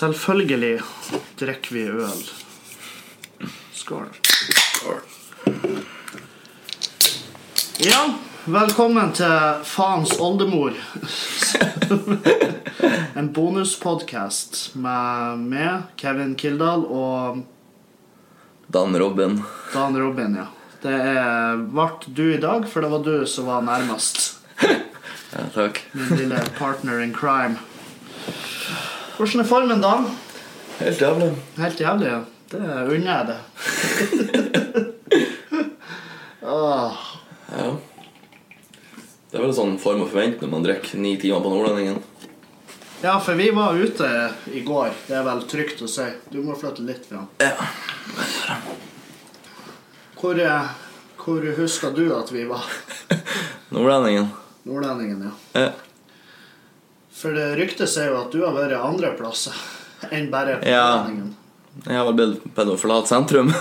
Selvfølgelig drikker vi øl. Skål. Ja, velkommen til Faens oldemor. En bonuspodkast med meg, Kevin Kildahl, og Dan Robin. Dan Robin, ja. Det ble du i dag, for det var du som var nærmest. Ja, takk. Min lille partner in crime. Hvordan er formen, Dan? Helt jævlig. Helt jævlig, ja. Det unner jeg. Åh. Ja. Det er vel en sånn form å forvente når man drikker ni timer på Nordlendingen. Ja, for vi var ute i går. Det er vel trygt å si. Du må flytte litt fram. Ja. Hvor, eh, hvor husker du at vi var? Nordlendingen. Nordlendingen, ja. Ja. For det ryktet sier jo at du har vært andre plasser enn bare på Ja. Treningen. Jeg har vel bedt om å forlate sentrum.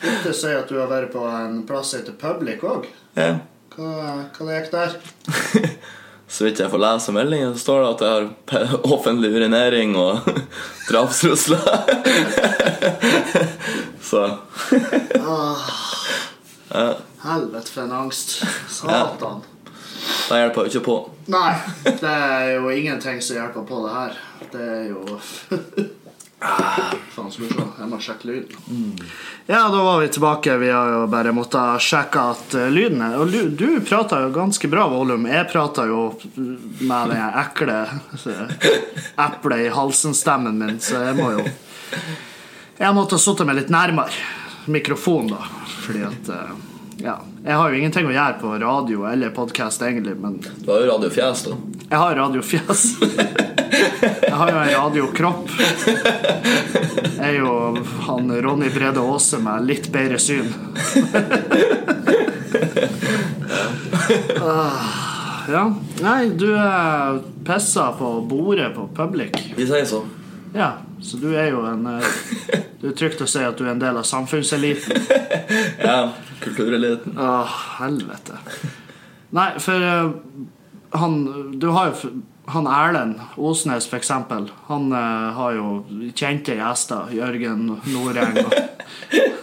Ryktet sier at du har vært på en plass som heter Public òg. ja. Hva, hva det gikk der? Så vidt jeg får lese meldingen, så står det at jeg har offentlig urinering og drapstrusler. så ah, Helvete for en angst. Satan. Det hjelper jo ikke på. Nei, det er jo ingenting som hjelper på det her. Det er jo Faen, skal vi se. Jeg må sjekke lyden. Ja, da var vi tilbake. Vi har jo bare måttet sjekke at eh, lyden er Og du, prater jo ganske bra volum. Jeg prater jo med den ekle eplet i halsen-stemmen min, så jeg må jo Jeg måtte ha sittet meg litt nærmere mikrofonen, da. Fordi at eh, Ja. Jeg har jo ingenting å gjøre på radio eller podkast, egentlig, men Du har jo radiofjes, da. jeg har radiofjes. Jeg har jo en radiokropp. Jeg er jo han Ronny Brede Aase med litt bedre syn. Ah, Ja. Nei, du er pissa på bordet på public. Vi sier så. Ja, så du er jo en Det Du er trygt å si at du er en del av samfunnseliten. Ja, kultureliten. Åh, helvete. Nei, for uh, han Du har jo han Erlend Osnes, eksempel. Han uh, har jo kjente gjester. Jørgen Noreng og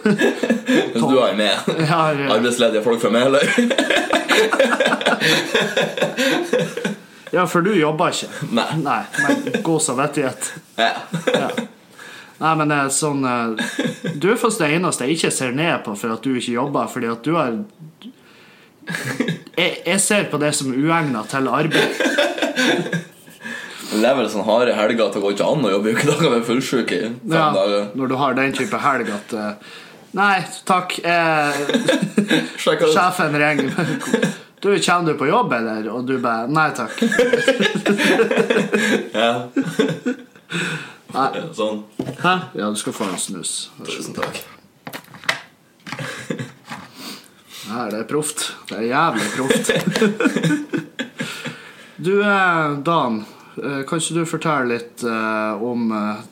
du du jo med. Har, eh, Arbeidsledige folk fra Meløy. Ja, for du jobber ikke. Nei. Nei, men god samvittighet. Ja. Ja. Nei, men det er sånn eh, Du er faktisk det eneste jeg ikke ser ned på for at du ikke jobber, fordi at du har jeg, jeg ser på det som uegna til arbeid. Det er vel sånn harde helger at det går ikke an å jobbe i uke. Da kan vi være fullsjuke i fem Ja, dager. når du har den type helg at eh, Nei, takk. Eh, sjefen ringer. Du, Kommer du på jobb, eller? Og du bare Nei takk. Ja. Nei. Sånn. Hæ? Ja, du skal få en snus. Tusen takk. Nei, det er proft. Det er jævlig proft. Du, eh, Dan. eh, Kan ikke du fortelle litt eh, om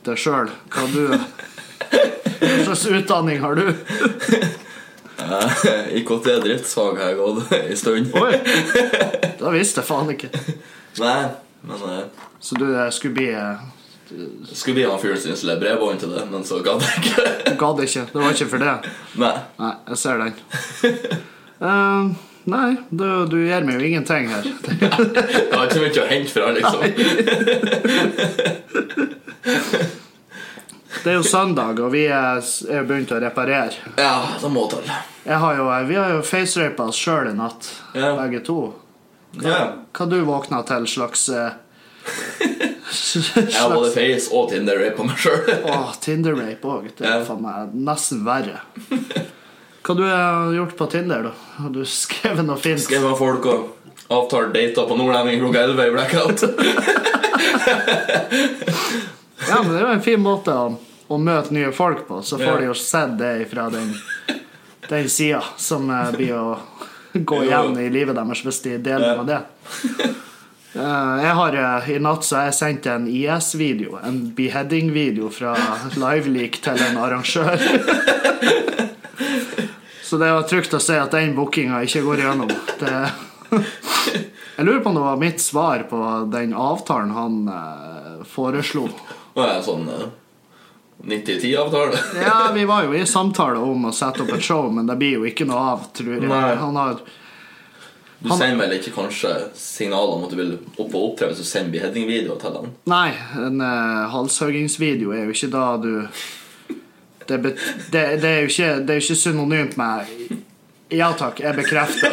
deg sjøl? Hva du Hva slags utdanning har du? IKT driftsfag har jeg gått i stund. Oi! Da visste jeg faen ikke. Nei, men Så du skulle bli skulle bli han fyren som installerer bredbånd til det, men så gadd jeg ikke. Gadd ikke? Det var ikke for det? Nei. Nei, jeg ser den. uh, nei, du, du gir meg jo ingenting her. Det har ikke mye å hente fra, liksom. Det er jo søndag, og vi er er begynt å reparere. Ja, det må til. Vi har jo facerapa oss sjøl i natt, yeah. begge to. Ja. Hva du våkna til slags eh, Jeg har både Face og Tinder rape på meg sjøl. Åh, Tinder-rape òg. Det er for meg nesten verre. Hva du har gjort på Tinder, da? Har du skrevet noe fint? Skrevet folk og avtalt dater på Nordlending klokka 11 i blackout. Ja, men det er jo en fin måte å, å møte nye folk på. Så får Ja. de jo sett det fra den, den sida som eh, blir å gå igjen i livet deres hvis de deler med det. Eh, Jeg har eh, I natt så har jeg sendt en IS-video, en beheading-video fra Liveleak til en arrangør. Så det var trygt å si at den bookinga ikke går gjennom. Det, Jeg lurer på om det var mitt svar på den avtalen han eh, foreslo. Er jeg sånn eh, 90-10-avtale. Ja, vi var jo i samtale om å sette opp et show, men det blir jo ikke noe av, tror jeg. Han har Du sender vel ikke kanskje signaler om at du vil opp og opptre hvis du sender beheading-videoer til dem? Nei, en uh, halshuggingsvideo er jo ikke da du det, bet, det, det, er jo ikke, det er jo ikke synonymt med Ja takk, jeg bekrefter.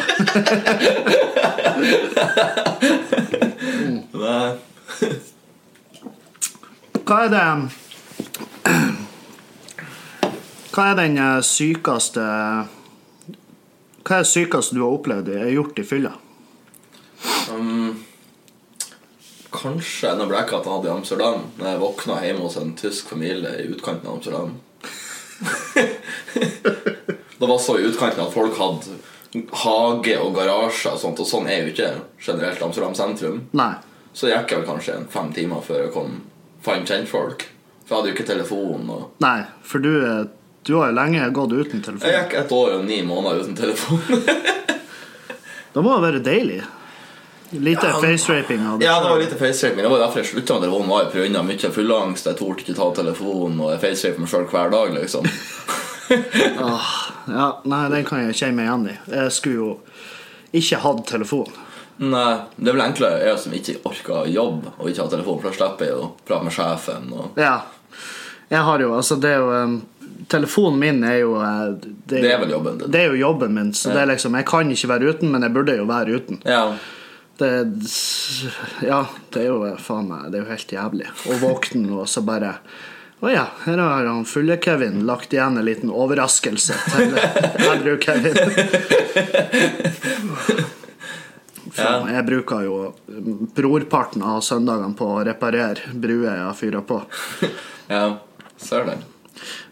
mm. Hva er det Hva er den eh, sykeste Hva er det sykeste du har opplevd er gjort i fylla? Um, kanskje når jeg hadde i Amsterdam, når jeg våkna hjemme hos en tysk familie i utkanten av Amsterdam. det var så i utkanten at folk hadde hage og garasje og sånt, og sånn er jo ikke generelt Amsterdam sentrum. Nei. Så gikk jeg vel kanskje fem timer før jeg kom fant kjentfolk. For jeg hadde jo ikke telefon. og Nei, for du, eh, du har jo lenge gått uten telefon. Jeg gikk et år og ni måneder uten telefon. Det må jo være deilig. Lite Ja, faceraping ja, det var litt faceraping. Det var derfor jeg slutta med telefonen. var jeg av mye fullangst, Jeg torde ikke ta telefonen, og jeg faceraper meg sjøl hver dag, liksom. Ja, nei, den kan jeg kjenne meg igjen i. Jeg skulle jo ikke hatt telefon. Nei, det er vel enklere jeg som ikke orker jobb og ikke har telefon, for da slipper jeg å prate med sjefen. Og... Ja. Jeg har jo, altså det er jo Telefonen min er jo eh, Det er vel jobben din. Det er jo jobben min, så det er liksom Jeg kan ikke være uten, men jeg burde jo være uten. Ja, Det, ja, det er jo eh, faen meg Det er jo helt jævlig. Å våkne og så bare Å ja, her har han fulle Kevin lagt igjen en liten overraskelse til Andrew-Kevin. ja. jeg bruker jo brorparten av søndagene på å reparere bruer jeg har fyra på. ja, øh,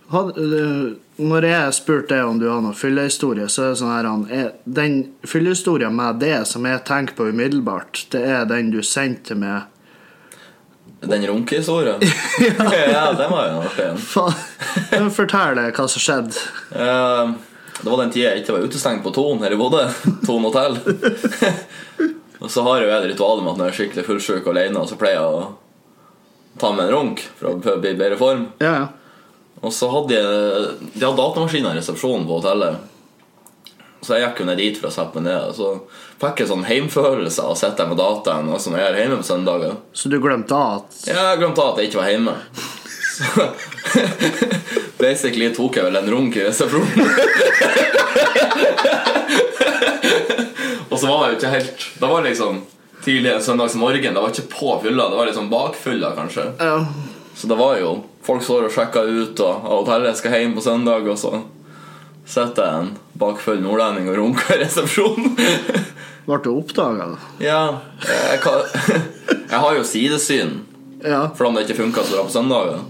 når jeg spurte deg om du har noen fyllehistorie, så er det sånn her er, Den fyllehistorien med det som jeg tenker på umiddelbart, det er den du sendte med Den runkehistorien? ja, ja, den var jo artig. en. Faen, Fortell hva som skjedde. Uh, Det var den tida jeg ikke var utestengt på Ton her i Bodø. Ton hotell. og så har jo jeg det ritualet med at når jeg er skikkelig fullsjuk alene, så pleier jeg å ta med en runk for å bli i bedre form. Ja, ja. Og så hadde jeg De hadde datamaskiner i resepsjonen på hotellet. Så jeg gikk jo ned dit for å sette meg ned. Så fikk jeg sånn heimfølelse av å sitte med dataen og sånn jeg er hjemme på søndager. Så du glemte at Ja, Jeg glemte at jeg ikke var hjemme. Så basically tok jeg vel en runk i resepsjonen. og så var jeg jo ikke helt Det var liksom tidlig en søndagsmorgen. Det var ikke på fylla, det var liksom bakfylla, kanskje. ja, Så det var jo Folk står og sjekker ut, og jeg skal hjem på søndag, og så sitter jeg en bakfull nordlending og runker i resepsjonen. Ble du oppdaga? ja, jeg, kan, jeg har jo sidesyn, Ja. for om det ikke funka så bra på søndager.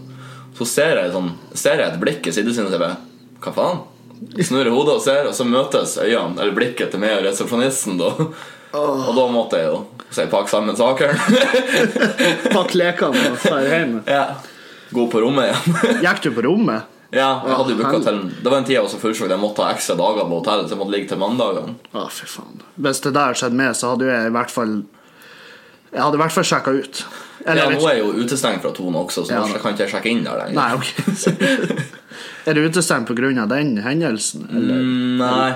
Så ser jeg, sånn, ser jeg et blikk i sidesynet og bare Hva faen? Snurrer hodet og ser, og så møtes øynene, eller blikket til meg og resepsjonisten, da. Og da måtte jeg jo si pakk sammen sakene. Pakk lekene og dra hjem. ja. Gå på rommet igjen. Gikk du på rommet? Ja, jeg hadde jo booka til Det var en tid jeg var så fullsjuk at jeg måtte ha ekstra dager på hotell, så jeg måtte ligge til mandagene. Å, fy faen. Hvis det der skjedde med, så hadde jeg i hvert fall Jeg hadde i hvert fall sjekka ut. Eller, Ja, nå er jeg jo utestengt fra Tone også, så Ja, nå kan ikke jeg sjekke inn der lenger. Nei, okay. er du utestengt pga. den hendelsen? Eller? Mm, nei.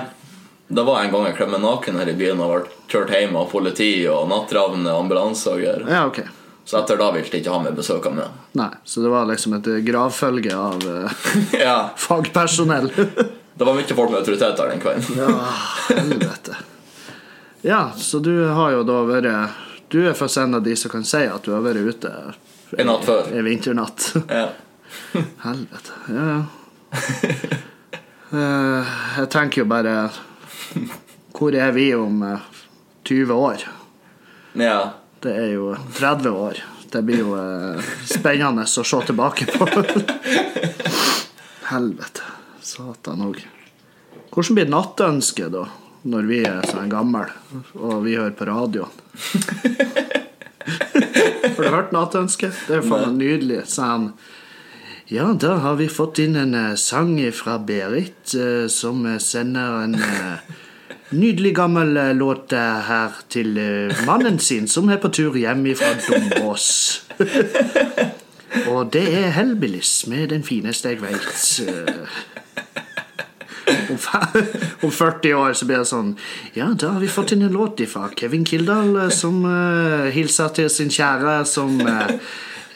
Det var en gang jeg klemte naken her i byen og ble kjørt hjem av politi og nattravne ambulanse og greier. Ja, okay. Så etter da ville de ikke ha med besøkene med. Nei, så det var liksom et gravfølge av eh, ja, fagpersonell. Det var mye folk med autoritet der den kvelden. ja, helvete. Ja, så du har jo da vært Du er først en av de som kan si at du har vært ute En natt før. en vinternatt. Ja. Helvete. Ja, ja. Eh, jeg tenker jo bare Hvor er vi om eh, 20 år? ja. Det er jo 30 år. Det blir jo eh, spennende å se tilbake på. Helvete. Satan òg. Hvordan blir nattønsket da, når vi er sånn gamle og vi hører på radioen? Har du hørt nattønsket? Det er jo faen nydelig. Sånn Ja, da har vi fått inn en eh, sang fra Berit, eh, som sender en eh, Nydelig gammel eh, låt eh, her til eh, mannen sin, som er på tur hjem fra Dombås. Og det er Hellbillies med den fineste jeg veit. Om, 40 år så blir det sånn Ja, da har vi fått inn en låt fra Kevin Kildahl som uh, hilser til sin kjære som uh,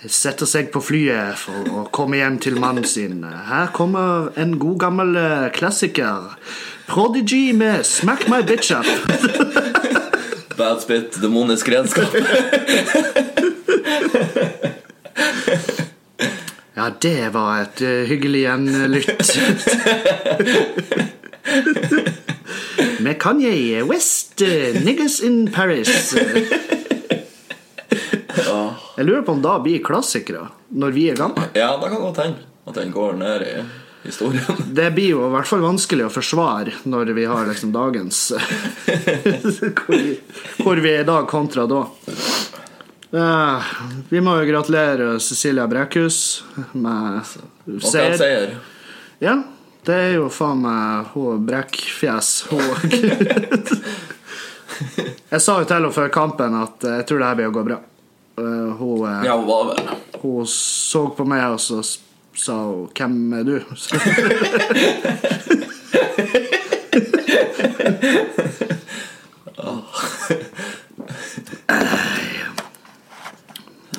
setter seg på flyet for å komme hjem til mannen sin. Her kommer en god gammel uh, klassiker. Prodigy med 'Smack My Bitch Up'. Bad spit, demonisk redskap. Ja, det var et eh, hyggelig gjenlytt. Med Kanye West, eh, 'Niggas in Paris'. Jeg lurer på om da blir klassikere, når vi er gamle. Ja, da kan godt hende at den går ned i historien. Det blir jo i hvert fall vanskelig å forsvare når vi har liksom dagens hvor, vi, hvor vi er i dag kontra da. Uh, vi må jo gratulere Cecilia Brækhus med seier. seier? Ja, det er jo faen meg hun brekkfjes. Hun Jeg sa jo til henne før kampen at jeg tror det her blir å gå bra. Uh, hun, eh, Ja, hun var vel hun så på meg, og så sa hun 'Hvem er du?'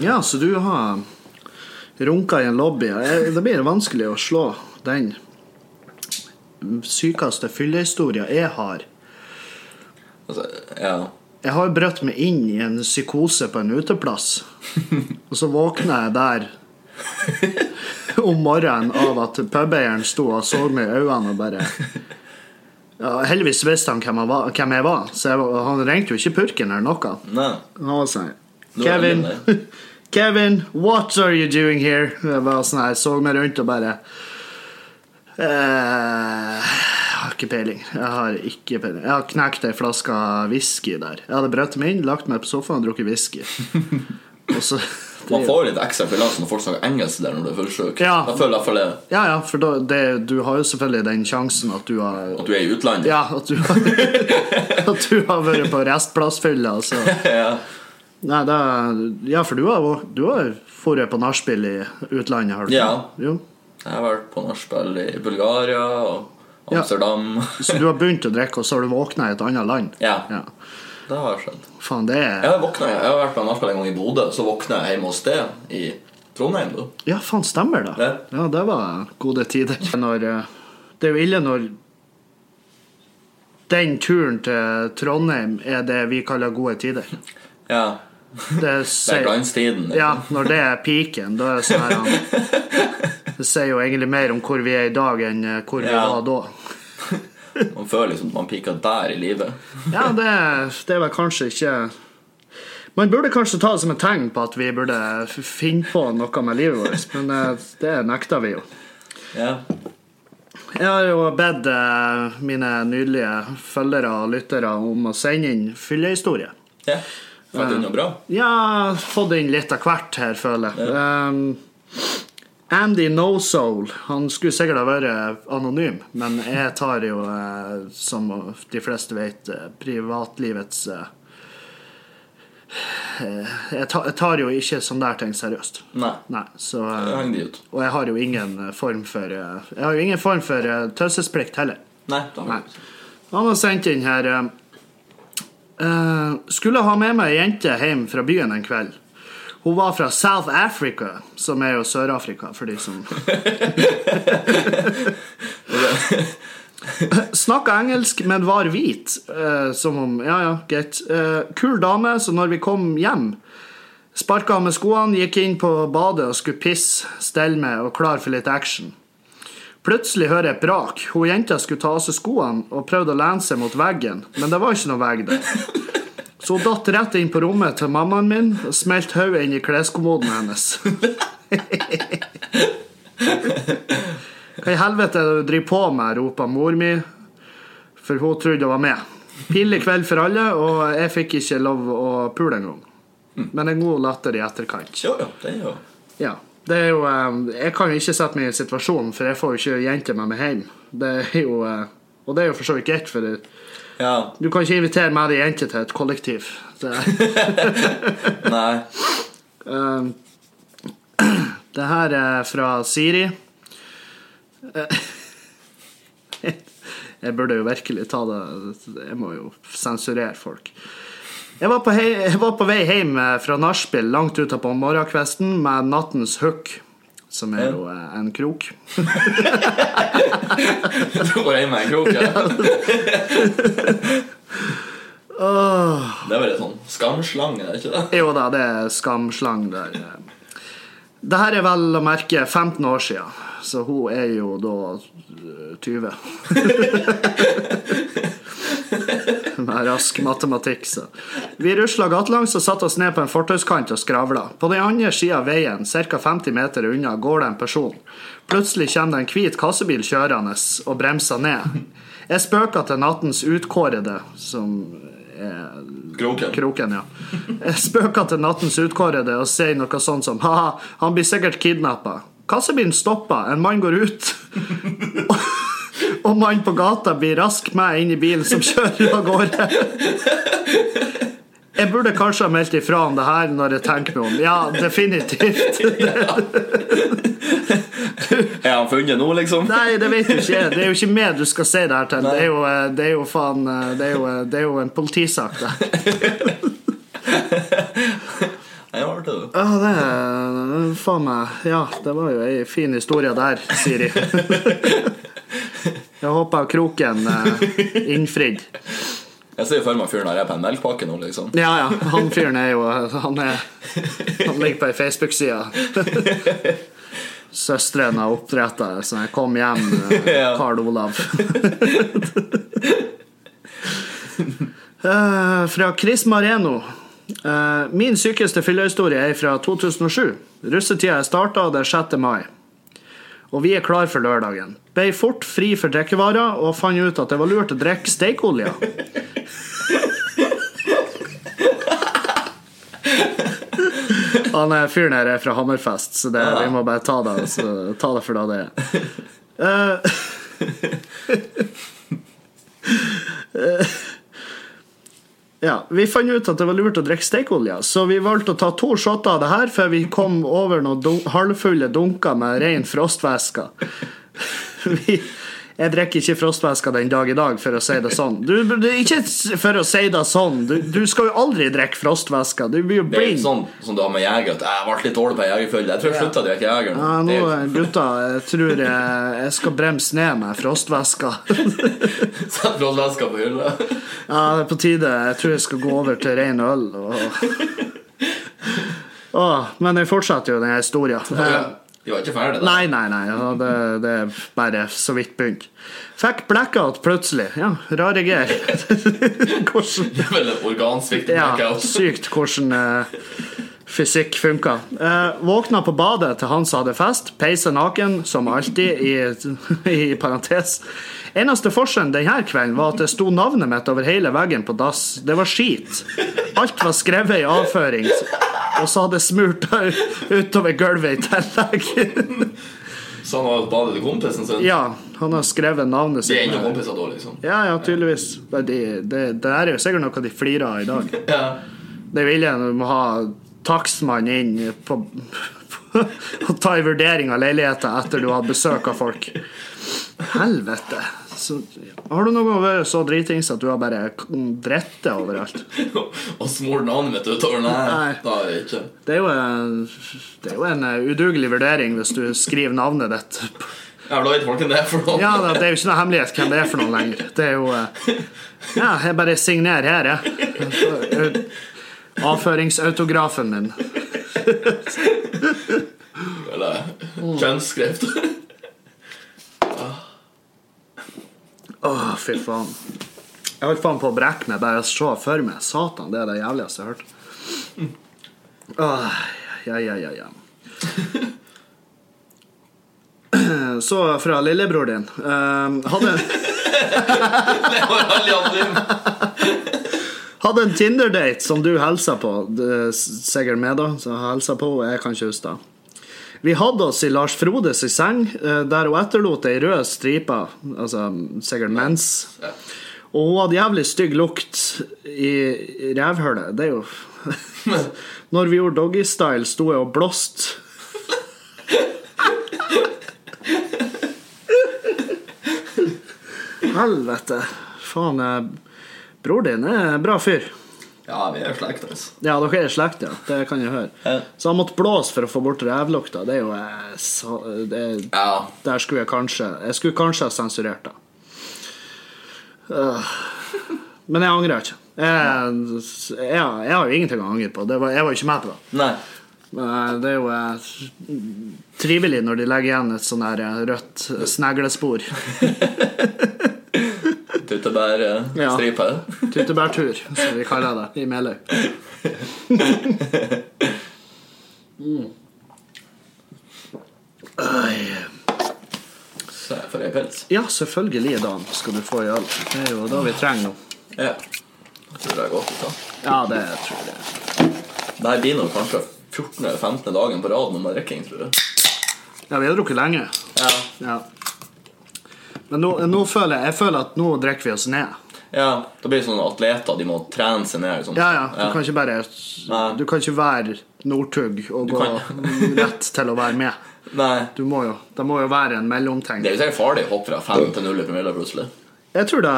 Ja, så du har runka i en lobby. Det blir vanskelig å slå den sykeste fyllehistoria jeg har. altså, Ja. Jeg har brøtt meg inn i en psykose på en uteplass. Og så våkner jeg der om morgenen av at pubeieren sto og så meg i øynene og bare ja, Heldigvis visste han hvem, han var, hvem jeg var, så jeg, han ringte jo ikke purken eller noe. Nei. Han var sånn Kevin. Kevin, what are you doing here? Jeg var sånn jeg så meg rundt og bare eh, Jeg har ikke peiling. Jeg har ikke peiling. Jeg har knekt ei flaske whisky der. Jeg hadde brøtt meg inn, lagt meg på sofaen og drukket whisky. Og så Man får litt ekstra fyllas når folk snakker engelsk der når du er fullsjuk. Ja. Da føler jeg det Ja, ja, for da, det, du har jo selvfølgelig den sjansen at du har at du er i utlandet. Ja, at du har, at du har vært på restplassfylla. Altså. Ja. Nei, da, ja, for du har du har vært på nachspiel i utlandet, har du ikke? Ja. Jo. Jeg har vært på nachspiel i Bulgaria og Ja. Amsterdam. Så du har begynt å drikke, og så har du våkna i et annet land? Ja. ja. Det har skjedd. Faen, det Jeg er har, våknet, jeg har vært på nachspiel en gang i Bodø, så våkna jeg hjemme hos deg i Trondheim. da Ja, faen, stemmer det. Ja. Ja, det var gode tider. Når, eh, det er jo ille når den turen til Trondheim er det vi kaller gode tider. Ja. Det, Det er sier, glanstiden. liksom. ja, når det er piken, da er sånn her Det sier jo egentlig mer om hvor vi er i dag, enn eh, hvor vi Ja. var da. Man føler liksom at man piker der i livet. Ja, det, det er vel kanskje ikke Man burde kanskje ta det som et tegn på at vi burde finne på noe med livet vårt, men eh, det nekter vi jo. Ja. Jeg har jo bedt eh, mine nydelige følgere og lyttere om å sende inn fyllehistorie. ja. Fått du noe bra? Ja, fått inn litt av hvert her, føler jeg. Um, Andy No Soul. Han skulle sikkert ha vært anonym, men jeg tar jo, eh, som de fleste vet, eh, privatlivets eh, jeg, tar, jo ikke sånne der ting seriøst. Nei. Nei, så. Og jeg har jo ingen form for Jeg har jo ingen form for taushetsplikt heller. Nei. Nei. Han har sendt inn her eh, Skulle ha med meg ei jente hjem fra byen en kveld. Hun var fra South Africa, som er jo Sør-Afrika, for de som Snakka engelsk, men var hvit. Uh, som om Ja, ja, greit. Uh, kul dame, så når vi kom hjem Sparka med skoene, gikk inn på badet og skulle pisse, stelle med og klar for litt action. Plutselig hører jeg et brak. Hun jenta skulle ta av seg skoene og prøvde å lene seg mot veggen, men det var ikke noe vegg der. Så hun datt rett inn på rommet til mammaen min og smelte hodet inn i kleskommoden hennes. Hva i helvete er det du driver på med? ropa mor mi, for hun trodde hun var med. Pinlig kveld for alle, og jeg fikk ikke lov å pule engang. Men en god latter i etterkant. Jo, jo. Det er jo Ja, det er jo eh, Jeg kan jo ikke sette meg i situasjonen, for jeg får jo ikke jenter med meg hjem. Det er jo eh, Og det er jo for så vidt greit, for det- Ja. du kan ikke invitere og ei jente til et kollektiv. Nei. eh, det her er fra Siri. Jeg burde jo virkelig ta det Jeg må jo sensurere folk. Jeg var på, hei, jeg var på vei hjem fra nachspiel langt utapå morgenkvisten med Nattens Hook, som er jo eh, en krok. Du går hjem med en krok, ja. Det er en sånn skamslang, er det ikke det? Jo da, det er skamslang der. Det her er vel å merke 15 år siden, så hun er jo da øh, 20. Med rask matematikk, så. Vi rusla gatelangs og satte oss ned på en fortauskant og skravla. På den andre sida av veien, ca. 50 meter unna, går det en person. Plutselig kommer det en hvit kassebil kjørende og bremser ned. Jeg spøker til nattens utkårede, som er Kroken. Kroken, ja. Jeg spøker til nattens utkårede og sier noe sånt som ha-ha, han blir sikkert kidnappa. Kassebilen stopper, en mann går ut. Og mannen på gata blir raskt med inn i bilen som kjører av gårde. Jeg burde kanskje ha meldt ifra om det her når jeg tenker meg om. Ja, definitivt. Er han funnet nå, liksom? Nei, det vet du ikke. Det er jo ikke meg du skal si det her til. Det er jo, eh, det er jo faen eh, Det er jo, det er jo en politisak, det. Nei, var det? Ja, det er faen meg Ja, det var jo ei fin historie der, Siri. Jeg håper kroken eh, innfridd. Jeg ser for meg fyren er på en melkpakke nå, liksom. Ja, ja. Han fyren er jo Han, er, han ligger på ei Facebook-side. Søstrene har oppdretta det, så jeg kom hjem, eh, Karl Olav. Eh, fra Chris Mareno. Eh, min sykeste fyllehistorie er fra 2007. Russetida er starta, det er 6. mai. Og vi er klar for lørdagen. Ble fort fri for drikkevarer og fant ut at det var lurt å drikke stekeolje. Han er fyren her er fra Hammerfest, så det, vi må bare ta det, ta det for det det er. Eh, ja, Vi fant ut at det var lurt å drikke stekeolje, så vi valgte å ta to shotter av det her før vi kom over noen dun halvfulle dunker med ren frostvæske. Vi, jeg drikker ikke frostvæske den dag i dag, for å si det sånn. Du, er ikke for å si det sånn. Du, du skal jo aldri drikke frostvæske. Du blir jo Det er blind. ikke sånn som du har med jeger. At jeg ble litt dårlig på jegerfølge. Jeg tror jeg slutta å drikke jeger. Ja, nå, er- gutta, jeg tror jeg, jeg skal bremse ned med frostvæska. Sett frostvæska på hylla. Ja, det er på tide. Jeg tror jeg skal gå over til ren øl. Og... Åh, men jeg fortsetter jo denne historien. Eh, Vi var ikke ferdig da. Nei, nei, nei. Ja, det, det er bare så vidt begynt. Fikk blackout plutselig. Ja, rare greier. Hvordan Det er vel organsvikt blackout. Ja, sykt hvordan uh, fysikk funka. Uh, våkna på badet til han som hadde fest. Peise naken, som alltid, i, i parentes. Eneste forskjellen denne kvelden var at det sto navnet mitt over hele veggen på dass. Det var skit. Alt var skrevet i avføring, og så hadde jeg smurt det utover gulvet i tillegg. Så han har badet til kompisen sin. Ja, han har skrevet navnet De er sitt. ennå kompiser da, liksom. Ja, ja, tydeligvis. Det, det, det, er jo sikkert noe de flirer av i dag. Ja. Det vil jeg når du må ha takstmann inn på, og ta en vurdering av leiligheter etter du har besøk av folk. Helvete. Så, har du noen gang vært så dritings at du har bare drettet overalt? Og smurt navnet mitt utover. Nei, Nei. det ikke. Det er jo en, det er jo en eh, udugelig vurdering hvis du skriver navnet ditt. Ja, da vet folk hvem det er for noe. Ja, det er jo ikke noe hemmelighet hvem det er for noe lenger. Det er jo eh, Ja, jeg bare signerer her, jeg. Avføringsautografen min. Eller kjønnsskrift. Åh, fy faen. Jeg holdt faen på å brekke meg bare jeg så for meg. Satan, det er det jævligste jeg har hørt. Åh, ja, ja, ja, ja. Så fra lillebror din. eh, hadde, Det var hadde en Tinder-date som du hilsa på. Det er sikkert med, da. Så jeg hilsa på, jeg kan ikke huske det. Vi hadde oss i Lars Frodes i seng, eh, der hun etterlot ei rød stripe, altså sikkert mens. Og hun hadde jævlig stygg lukt i revhullet. Det er jo Når vi gjorde doggystyle, sto jeg og blåste. Helvete. Faen. Bror din er en bra fyr. Ja, vi er slekt, altså. Ja, dere er slekt, ja. Det kan jeg høre. Ja. Så han måtte blåse for å få bort revlukta. Det er jo eh, så, det, Ja. Der skulle jeg kanskje Jeg skulle kanskje ha sensurert det. Uh, Men jeg angrer ikke. Jeg, jeg, jeg har jo ingenting å angre på. Det var, jeg var jo ikke med på det. Nei. Men det er jo eh, trivelig når de legger igjen et sånn der eh, rødt sneglespor. Tyttebærstripe. Tyttebærtur, som vi kaller det i Meløy. Mm. Så jeg får ei pils. Ja, selvfølgelig, Dan, skal du få i øl. Det er jo da vi trenger nå. Ja. Jeg tror det er godt. Da. Ja, det tror jeg. Det her blir nok kanskje 14. eller 15. dagen på rad med drikking, tror jeg. Ja, vi har drukket lenge. Ja. Ja. Men nå, nå føler jeg, jeg føler at nå drikker vi oss ned. ja. Da blir det sånn atleter, de må trene seg ned. Liksom. Ja, ja. Du kan ikke bare Du kan ikke være Northug og gå rett til å være med. Nei. Du må jo, det må jo være en mellomting. Det er jo sikkert farlig å hoppe fra 5 til 0 i promille plutselig. Jeg tror, det,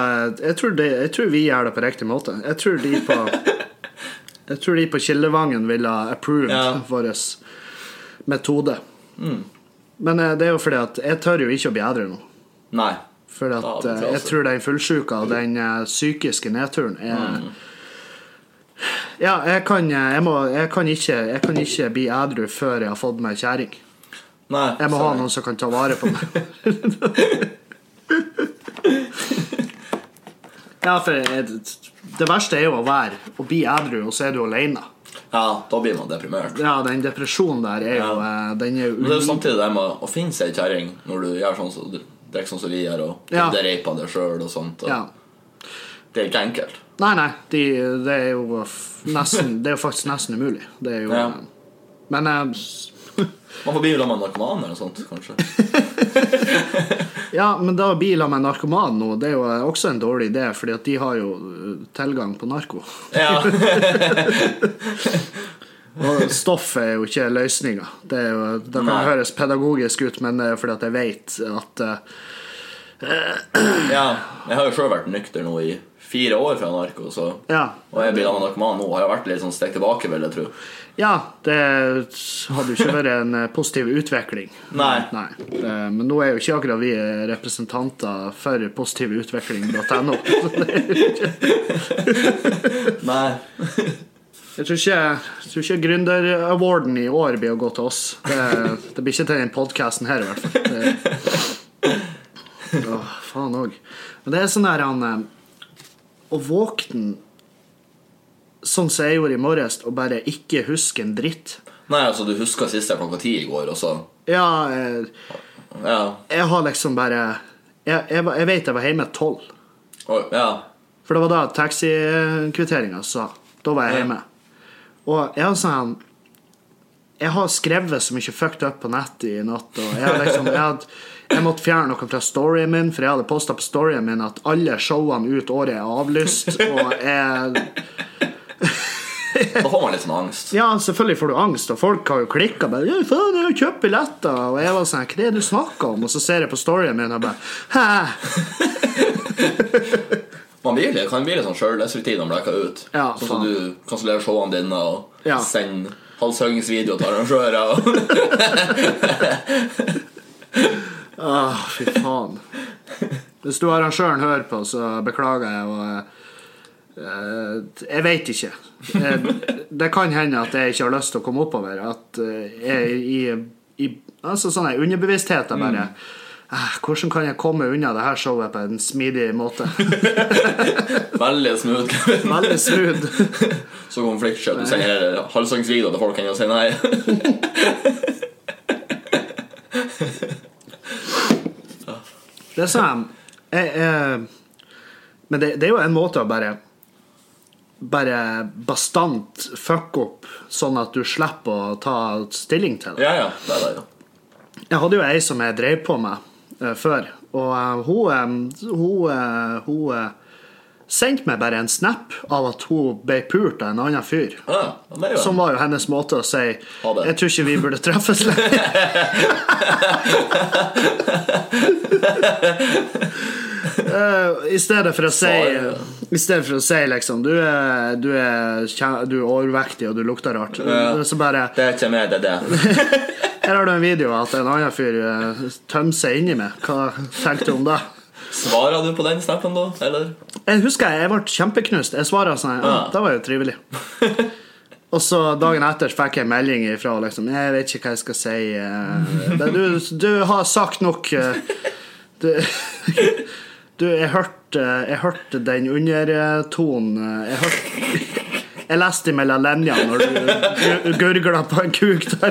jeg, tror det, jeg tror vi gjør det på riktig måte. Jeg tror de på Jeg tror de på Kildevangen ville ha approved Ja. vår metode. Men eh, det er jo fordi at jeg tør jo ikke å bli edru nå. Nei. For at, det eh, tror jeg jeg tror den fullsjuka og den eh, psykiske nedturen er Ja, jeg kan, eh, jeg, må, jeg, kan ikke, jeg kan ikke bli edru før jeg har fått meg kjerring. Jeg må ha noen som kan ta vare på meg. ja, for jeg, det verste er jo å være Å bli edru, og så er du alene. Ja, da blir man deprimert. Ja, den depresjonen der er jo Ja. Den er jo Men det er jo samtidig det med å finne seg ei kjerring når du gjør sånn som du ikke sånn som vi gjør, og Ja. det reiper det sjøl og sånt. Og Ja. Det er ikke enkelt. Nei, nei, de, det er jo nesten Det er jo faktisk nesten umulig. Det er jo Ja. Men eh, Man får bli sammen med en narkoman eller noe sånt, kanskje. Ja, men da biler med en narkoman nå, det er jo også en dårlig idé, fordi at de har jo eh, tilgang på narko. Ja. Og stoff er jo ikke løsninga. Det, det kan Nei. høres pedagogisk ut, men det er fordi at jeg vet at uh, ja. Jeg har jo sjøl vært nykter nå i fire år fra narko, så Ja. Og jeg blir narkoman nå, har jeg vært litt sånn stekt tilbake, vil jeg tro. Ja, det hadde jo ikke vært en eh, positiv utvikling. Nei. Nei. Men nå er jo ikke akkurat vi representanter for positivutvikling.no. Nei. Jeg tror ikke, jeg tror ikke Gründer-awarden i år blir å gå til oss. Det, det blir ikke til den podkasten her, i hvert fall. Det, åh, faen òg. Men det er sånn der han eh, Å våkne sånn som jeg gjorde i morges, og bare ikke huske en dritt. Nei, altså, du huska siste klokka ti i går, og så Ja, eh, Ja. jeg har liksom bare Jeg, jeg, jeg vet jeg var hjemme tolv. Ja. For det var da taxikvitteringa sa. Da var jeg hjemme. Og jeg har sånn Jeg har skrevet så mye fucked up på nett i natt. Og jeg, har liksom, jeg, hadde, jeg måtte fjerne noe fra storyen min, for jeg hadde posta på storyen min at alle showene ut året er avlyst. Og jeg Da får man litt sånn angst. Ja, selvfølgelig får du angst, og folk har jo klikka 'Faen, jeg har kjøpt billetter.' Og jeg var sånn 'Hva er det du snakker om?' Og så ser jeg på storyen min og bare 'Hæ?' Man litt, kan litt sånn når man blekker ut. Ja, sånn som Så du kansellerer showene dine og Ja. sender halshuggingsvideo til arrangører. Åh, fy faen. Hvis du arrangøren hører på, så beklager jeg. Og, uh, jeg vet ikke. Jeg, det kan hende at jeg ikke har lyst til å komme oppover. At eh, jeg i, i altså sånn underbevisstheten er bare eh, Hvordan kan jeg komme unna det her showet på en smidig måte? Veldig smooth. Kevin. Veldig smooth. Så konfliktsky. Du sender halshuggingsvideo til folk kan jo si nei. Det sånn jeg, jeg, Men det, det er jo en måte å bare bare bastant fuck opp, sånn at du slipper å ta stilling til det. Ja, ja. Det er det, ja. Jeg hadde jo ei som jeg drev på med eh, før, og eh, hun, eh, hun, eh, hun eh, sendte meg bare en snap av at hun ble pult av en annen fyr. Jo Som var jo hennes måte å si 'Jeg tror ikke vi burde treffes lenger'. Eh, I stedet for å si I stedet for å si liksom Du er, du er, du er overvektig og du lukter rart. Ja. Så bare Det er ikke meg, det er. Her har du en video at en annen fyr eh, tømmer seg inni meg. Hva tenkte du om det? Svarer du på den snappen, da? Eller? Jeg husker jeg, jeg ble kjempeknust. Jeg svarer sånn ja. Det var jo trivelig. Og så dagen etter fikk jeg en melding ifra liksom, Jeg vet ikke hva jeg skal si. eh, men Du, du har sagt nok. Du, du jeg hørte Jeg hørte den undertonen Jeg hørte Jeg leste mellom linjene når du gurgla på en kuk der.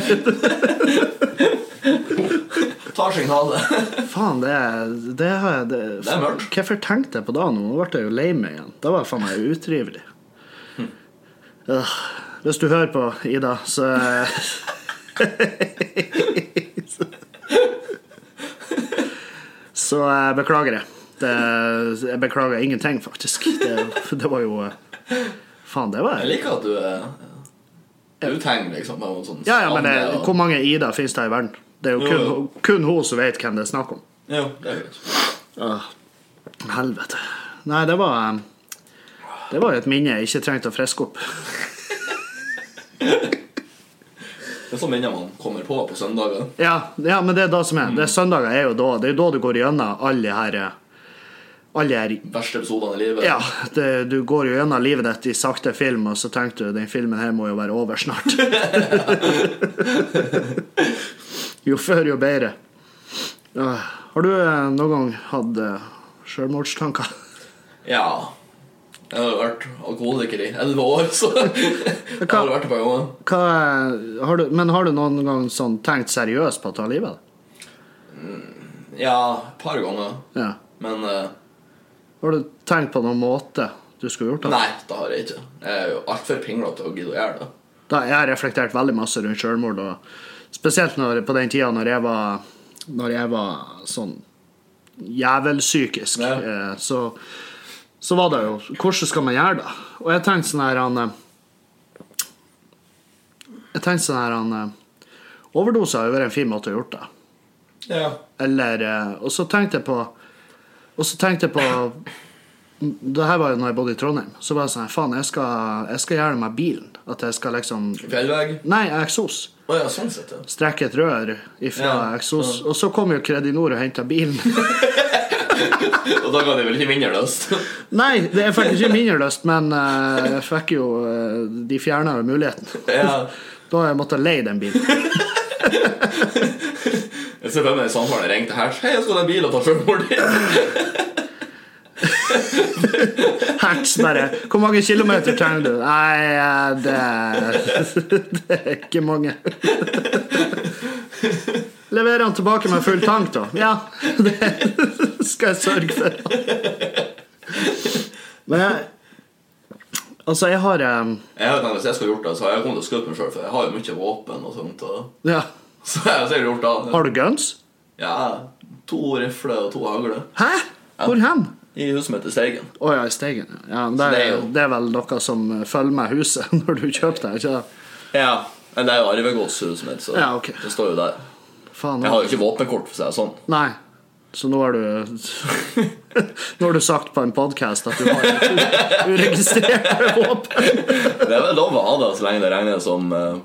Tar signalet. Faen, det er Det, har jeg- det, Det er mørkt. Hvorfor tenkte jeg på det nå? Nå ble jeg jo lei meg igjen. Det var faen meg utrivelig. Øh, hvis du hører på, Ida, så Så eh, beklager jeg. Det, jeg beklager ingenting, faktisk. Det, det var jo eh, Faen, det var Jeg liker at du er Du tenker liksom sånn Ja, ja, men det, og- hvor mange Ida finnes det i verden? Det er jo kun, Jo, kun hun som vet hvem det er snakk om. Jo, det er greit. Helvete. Nei, det var eh, Det var et minne jeg ikke trengte å friske opp. Det er sånn minner man kommer på på søndager. Ja, ja men det er da som er. Det er søndager er jo da Det er jo da du går gjennom alle de her eh, Alle er Verste episodene i livet. Ja, det, du går jo gjennom livet ditt i sakte film, og så tenkte du den filmen her må jo være over snart. jo før, jo bedre. Uh, Har du eh, noen gang hatt uh, sjølmordstanker? Ja. Jeg har vært alkoholiker i elleve år, så jeg har vært det på har du, men har du noen gang sånn tenkt seriøst på å ta livet av deg? Ja, et par ganger. Ja. Men eh, Har du tenkt på noen måte du skulle gjort det? nei, det har jeg ikke. Jeg er jo altfor pinglete til å gidde å gjøre det. Da, jeg har reflektert veldig masse rundt selvmord, og spesielt når, på den tida når jeg var, når jeg var sånn jævelpsykisk, Ja. eh, så, så var det jo Hvordan skal man gjøre det? Og jeg tenkte sånn her han Jeg tenkte sånn her han Overdose har jo vært en fin måte å gjort det. Ja. Eller eh, Og så tenkte jeg på Og så tenkte jeg på Det her var jo når jeg bodde i Trondheim. Så var jeg sånn Faen, jeg skal, jeg skal gjøre med bilen. At jeg skal liksom Fjellvegg. Nei, eksos. Oh, ja, sånn sett, ja. Strekke et rør ifra Ja, eksos. Og så kom jo Kredinor og henta bilen. Og da ga det vel ikke mindre løst? Nei, det er faktisk ikke mindre løst, men uh, jeg fikk jo uh, De fjerna jo muligheten. ja. Da jeg måttet leie den bilen. Jeg ser for meg samtalen ringte her. Hei, jeg skal ha en bil og ta selvmord i. Hertz bare Hvor mange kilometer trenger du? Nei, det, det er ikke mange. Leverer han tilbake med full tank, da? Ja, det skal jeg sørge for. Men jeg Altså, jeg har um... Jeg vet, ikke, Hvis jeg skulle gjort det, så har jeg kommet til å skutt meg sjøl, for jeg har jo mye våpen og sånt. Og... Ja. Så jeg har sikkert gjort det. Har du guns? Ja, to rifler og to hagler. Hæ? Hvor hen? I huset mitt i Steigen. Å ja, i Steigen. ja. Det, er, det er jo- det er vel noe som følger med huset når du kjøper det? ikke det? Ja. Men det er jo arvegodshuset mitt, så Ja, okay. det står jo der. Faen. Jeg har jo ikke våpenkort, for å si det sånn. Nei. Så nå har du Nå har du sagt på en podkast at du har uregistrerte våpen. Det er vel lov å ha det så lenge det regnes som uh...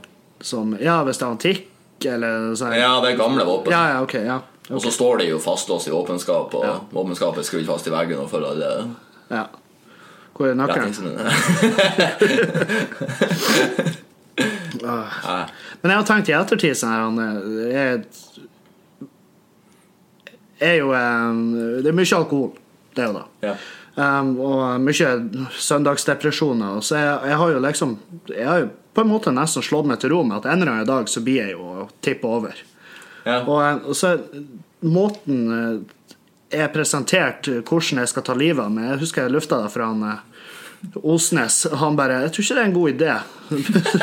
Som Ja, hvis det er antikk, eller sånn. Ja, det er gamle våpen. ja, ja, okay, Ja. Og så står de jo fastlåst i våpenskap, og våpenskapet er skrudd fast i veggen og følger alle ja. Hvor er nøkkelen? Men jeg har tenkt i ettertid sånn her eh, er jo eh, Det er mye alkohol. Det er jo det. Ja. Um, og mye søndagsdepresjoner. Så jeg, jeg har jo liksom Jeg har jo på en måte nesten slått meg til ro med at en eller annen dag så blir jeg jo tippa over. Ja. Og, eh, og så måten eh, er presentert hvordan jeg skal ta livet av meg Jeg husker jeg lufta det fra han eh, Osnes, han bare 'Jeg tror ikke det er en god idé'.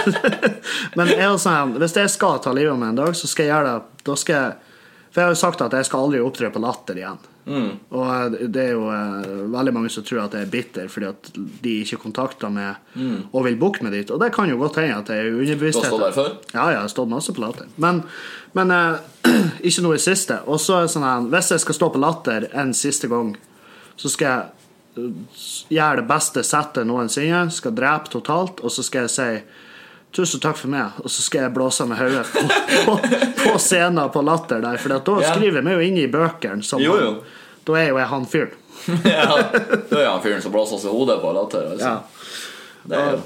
Men jeg er sånn, hvis jeg skal ta livet av meg en dag, så skal jeg gjøre det da skal jeg, For jeg har jo sagt at jeg skal aldri opptre på Latter igjen. Og eh, det er jo eh, veldig mange som tror at jeg er bitter fordi at de ikke kontakter meg og vil booke meg dit. Og det kan jo godt hende at det er Du har underbevissthet. stått der før? Ja, ja, jeg har stått masse på latter. Men, men eh, ikke noe i siste. Og så er det sånn her, hvis jeg skal stå på latter en siste gang, så skal jeg gjøre det beste settet noensinne, skal drepe totalt, og så skal jeg si Tusen takk for meg, og så skal jeg blåse med hodet på, på, på scenen på Latter der, for da Ja. skriver vi jo inn i bøkene. Som Jo, jo. Han, da er jo jeg han fyren. ja, da er han fyren som blåser seg i hodet på latter. Altså. Ja. Det er jo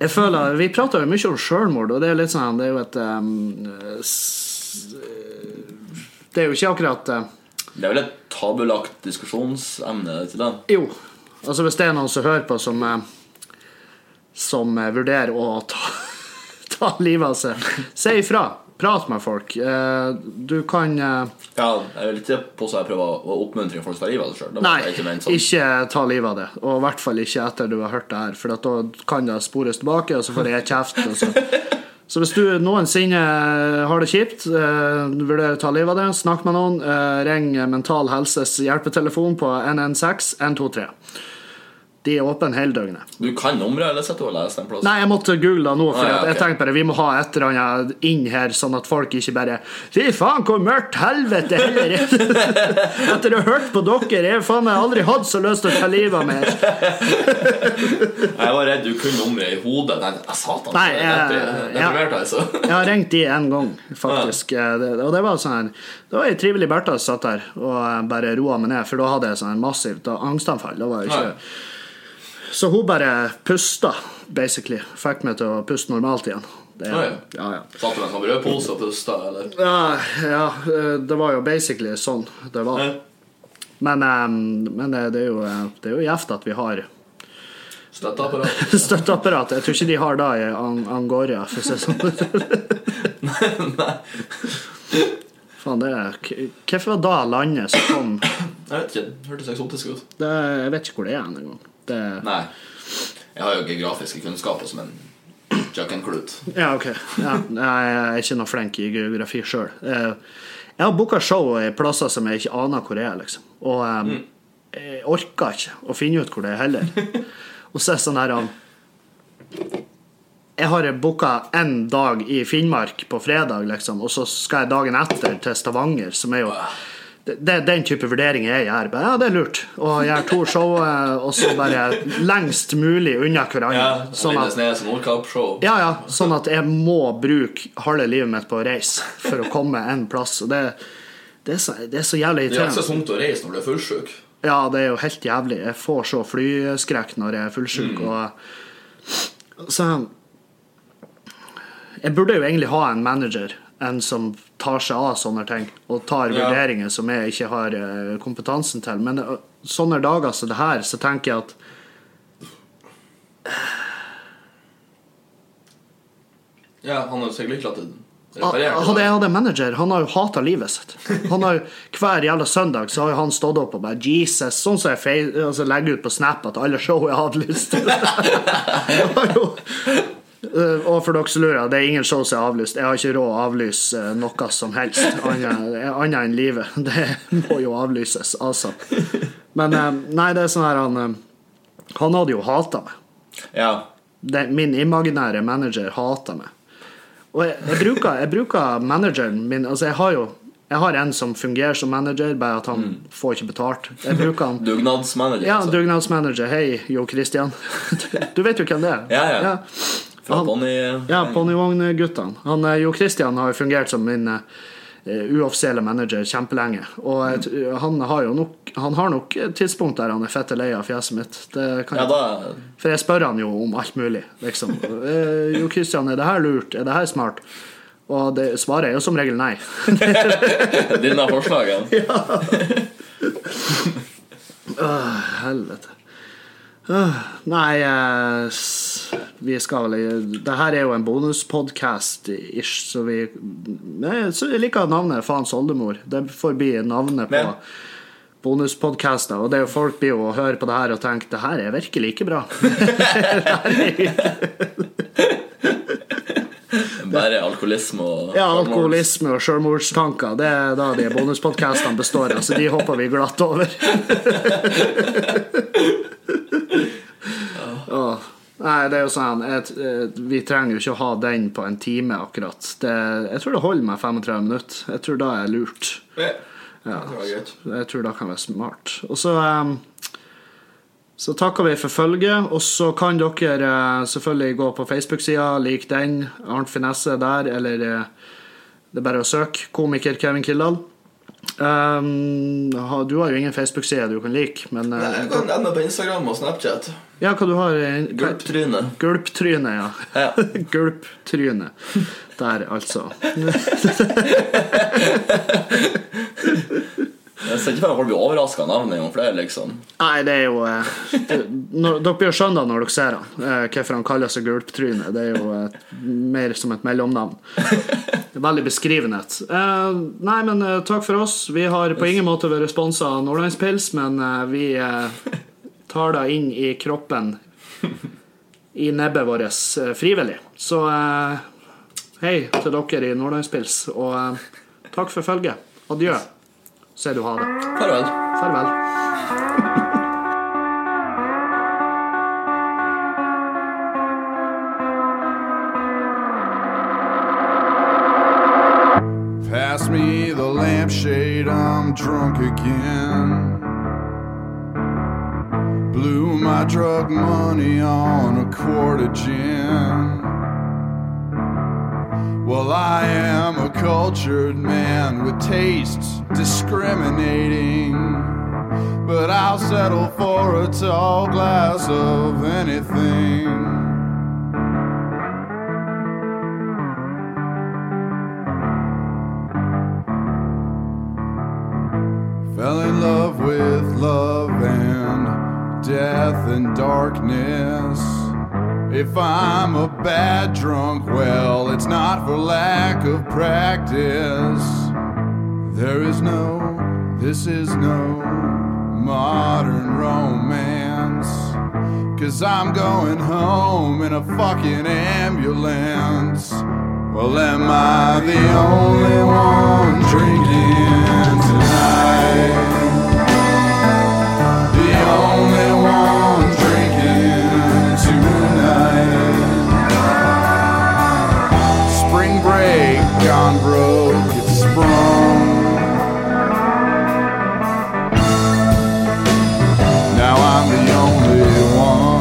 Jeg føler, Vi prater jo mye om selvmord, og det er litt sånn Det er jo et um, Det er jo ikke akkurat uh, Det er vel et tabulagt diskusjonsemne, ikke det? Jo. Altså Hvis det er noen som hører på som uh, Som vurderer å ta, ta livet av seg, si ifra. Prat med folk. Uh, du kan uh, Ja, jeg vil ikke påstå jeg prøver å oppmuntre folk til å ta livet av seg sjøl. Nei, ikke ment sånn. ikke ta livet av det. Og i hvert fall ikke etter du har hørt det her, for da kan det spores tilbake, og så får jeg kjeft. Og så. så hvis du noensinne har det kjipt, eh, vurderer å ta livet av det, snakk med noen. Eh, ring Mental Helses hjelpetelefon på 116 123. De er åpne hele døgnet. Du kan nummeret, eller sitter du og leser en plass? Nei, jeg måtte google det nå, for Ah, ja, okay. jeg tenkte bare vi må ha et eller annet inn her, sånn at folk ikke bare Fy faen, hvor mørkt helvete heller er Etter å ha hørt på dere, jeg har faen meg aldri hatt så lyst til å ta livet av meg. Jeg var redd du kunne nummeret i hodet. Nei, satan. Nei, jeg, jeg- jeg, altså. Jeg har ringt de en gang, faktisk. Ja. det- Og det var sånn Det var ei trivelig Bertha som satt der og eh, bare roa meg ned, for da hadde jeg sånn massivt angstanfall. Da var jeg ikke Nei. Så hun bare pusta, basically. Fikk meg til å puste normalt igjen. Det, Oi. ja, ja. Satt du med en brødpose og pusta, eller? Ja, ja, eh, det var jo basically sånn det var. Ja. Men, eh, men det, det er jo eh, Det er jo gjevt at vi har Støtteapparat? støtteapparat. Jeg tror ikke de har det i Ang Angora, for å si det sånn. Faen, det er Hvorfor var da landet som kom Jeg vet ikke. Det hørtes eksotisk ut. det, Jeg vet ikke hvor det er engang. Det Nei. Jeg har jo geografiske kunnskaper som en kjøkkenklut. Ja, ok. Ja, jeg er ikke noe flink i geografi sjøl. Jeg har booka show i plasser som jeg ikke aner hvor er, liksom. Og um, jeg orker ikke å finne ut hvor det er heller. Og så er det sånn her um, Jeg har booka én dag i Finnmark på fredag, liksom, og så skal jeg dagen etter til Stavanger, som er jo det, den type vurderinger jeg gjør. Bare, ja, det er lurt. Og gjør to show, eh, og så bare lengst mulig unna hverandre. Ja, sånn at ja, ja, sånn at jeg må bruke halve livet mitt på å reise for å komme en plass. Og det, det, er, så, det er så jævlig Det er irriterende. tungt å reise når du er fullsjuk. Ja, det er jo helt jævlig. Jeg får så flyskrekk når jeg er fullsjuk. Og så Jeg burde jo egentlig ha en manager, en som tar seg av sånne ting, og tar Ja. vurderinger som jeg ikke har eh, kompetansen til. Men eh, sånne dager som det her, så tenker jeg at Ja, han har jo sikkert ikke latt det Hadde jeg hatt en manager, han har jo hata livet sitt. Han har Hver jævla søndag så har han stått opp og bare Jesus, sånn som jeg altså, legger ut på Snap at alle show jeg hadde lyst har Eh, og for dere som lurer, det er ingen show som er avlyst. Jeg har ikke råd å avlyse eh, noe som helst annet enn livet. Det må jo avlyses altså. Men uh, nei, det er sånn her han eh, Han hadde jo hata meg Ja. det, min imaginære manager hata meg. Og jeg, jeg, bruker, jeg bruker manageren min Altså, jeg har jo jeg har en som fungerer som manager, bare at han får ikke betalt. Jeg bruker han Dugnadsmanager. Ja, altså. dugnadsmanager. Hei, Jo Christian. Du vet jo hvem det er? Ja, ja. Fra Han- Pony... Ja, Ponnivogn-guttene. Han, eh, Jo Christian har jo fungert som min eh, uoffisielle manager kjempelenge. Og mm. han har jo nok Han har nok et tidspunkt der han er fette lei av fjeset mitt. Det kan Ja, jeg da for jeg spør han jo om alt mulig, liksom. Eh, jo, Kristian, er det her lurt? Er det her smart? Og det, svaret er jo som regel nei. Dine forslag, ja. Helvete. Øh, nei, eh, vi skal vel Det her er jo en bonuspodkast-ish, så vi nei, Så jeg liker navnet Faens oldemor. Det får bli navnet på, bonuspodkaster, og det er jo folk blir jo og hører på det her og tenker det her er virkelig ikke bra. Det her er Bare alkoholisme og Ja, alkoholisme og sjølmordstanker. Det er da de bonuspodkastene består av, så de hopper vi glatt over. Nei, det er jo sånn jeg, Vi trenger jo ikke å ha den på en time, akkurat. Det, jeg tror det holder med 35 minutter. Jeg tror da er lurt. Ja. Jeg tror da kan være smart. Og så um, så takker vi for følget, og så kan dere eh, selvfølgelig gå på Facebook-sida, lik den, Arnt Finesse der, eller eh, det er bare å søke komiker Kevin Kildahl. Um, du har jo ingen Facebook-side du kan like, men Nei, Jeg kan ende på Instagram og Snapchat. Ja, hva du har Gulptryne. Gulptryne, ja. Ja. Gulptryne. Der, altså. Ser ikke folk blir overraska av navnet engang, for det liksom Nei, det er jo eh, når, Dere blir jo skjønne når dere ser han, eh, hvorfor han kaller seg Gulptryne. Det er jo et, mer som et mellomnavn. Veldig beskrivende. Eh, nei, men takk for oss. Vi har på ingen måte vært sponsa av Nordlandspils, men vi tar det inn i kroppen, i nebbet vårt, frivillig. Så hei til dere i Nordlandspils, og takk for følget. Adjø, sier du ha det. Farvel. Farvel. Pass me the lampshade, I'm drunk again. Blew my drug money on a quart of gin. Well, I am a cultured man with tastes discriminating. But I'll settle for a tall glass of anything. Fell in love with love and death and darkness. If I'm a bad drunk, well, it's not for lack of practice. There is no, this is no modern romance. Cause I'm going home in a fucking ambulance. Well, am I the only one drinking break gone broke, it's sprung. Now I'm the only one.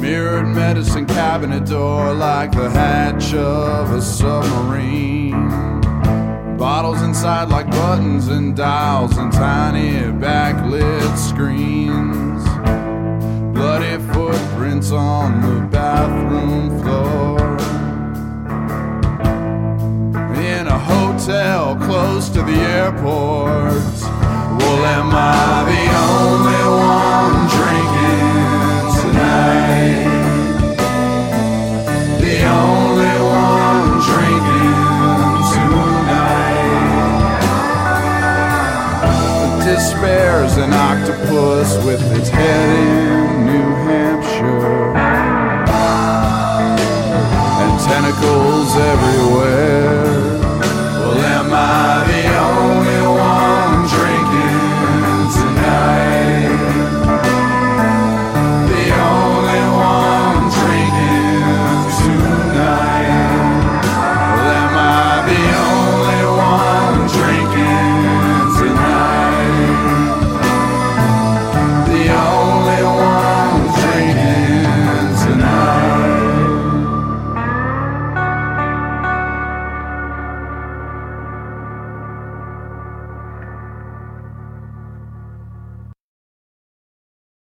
Mirrored medicine cabinet door like the hatch of a submarine. Bottles inside like buttons and dials and tiny backlit screens. Bloody footprints on the bathroom floor. In a hotel close to the airport. Well, am I with its head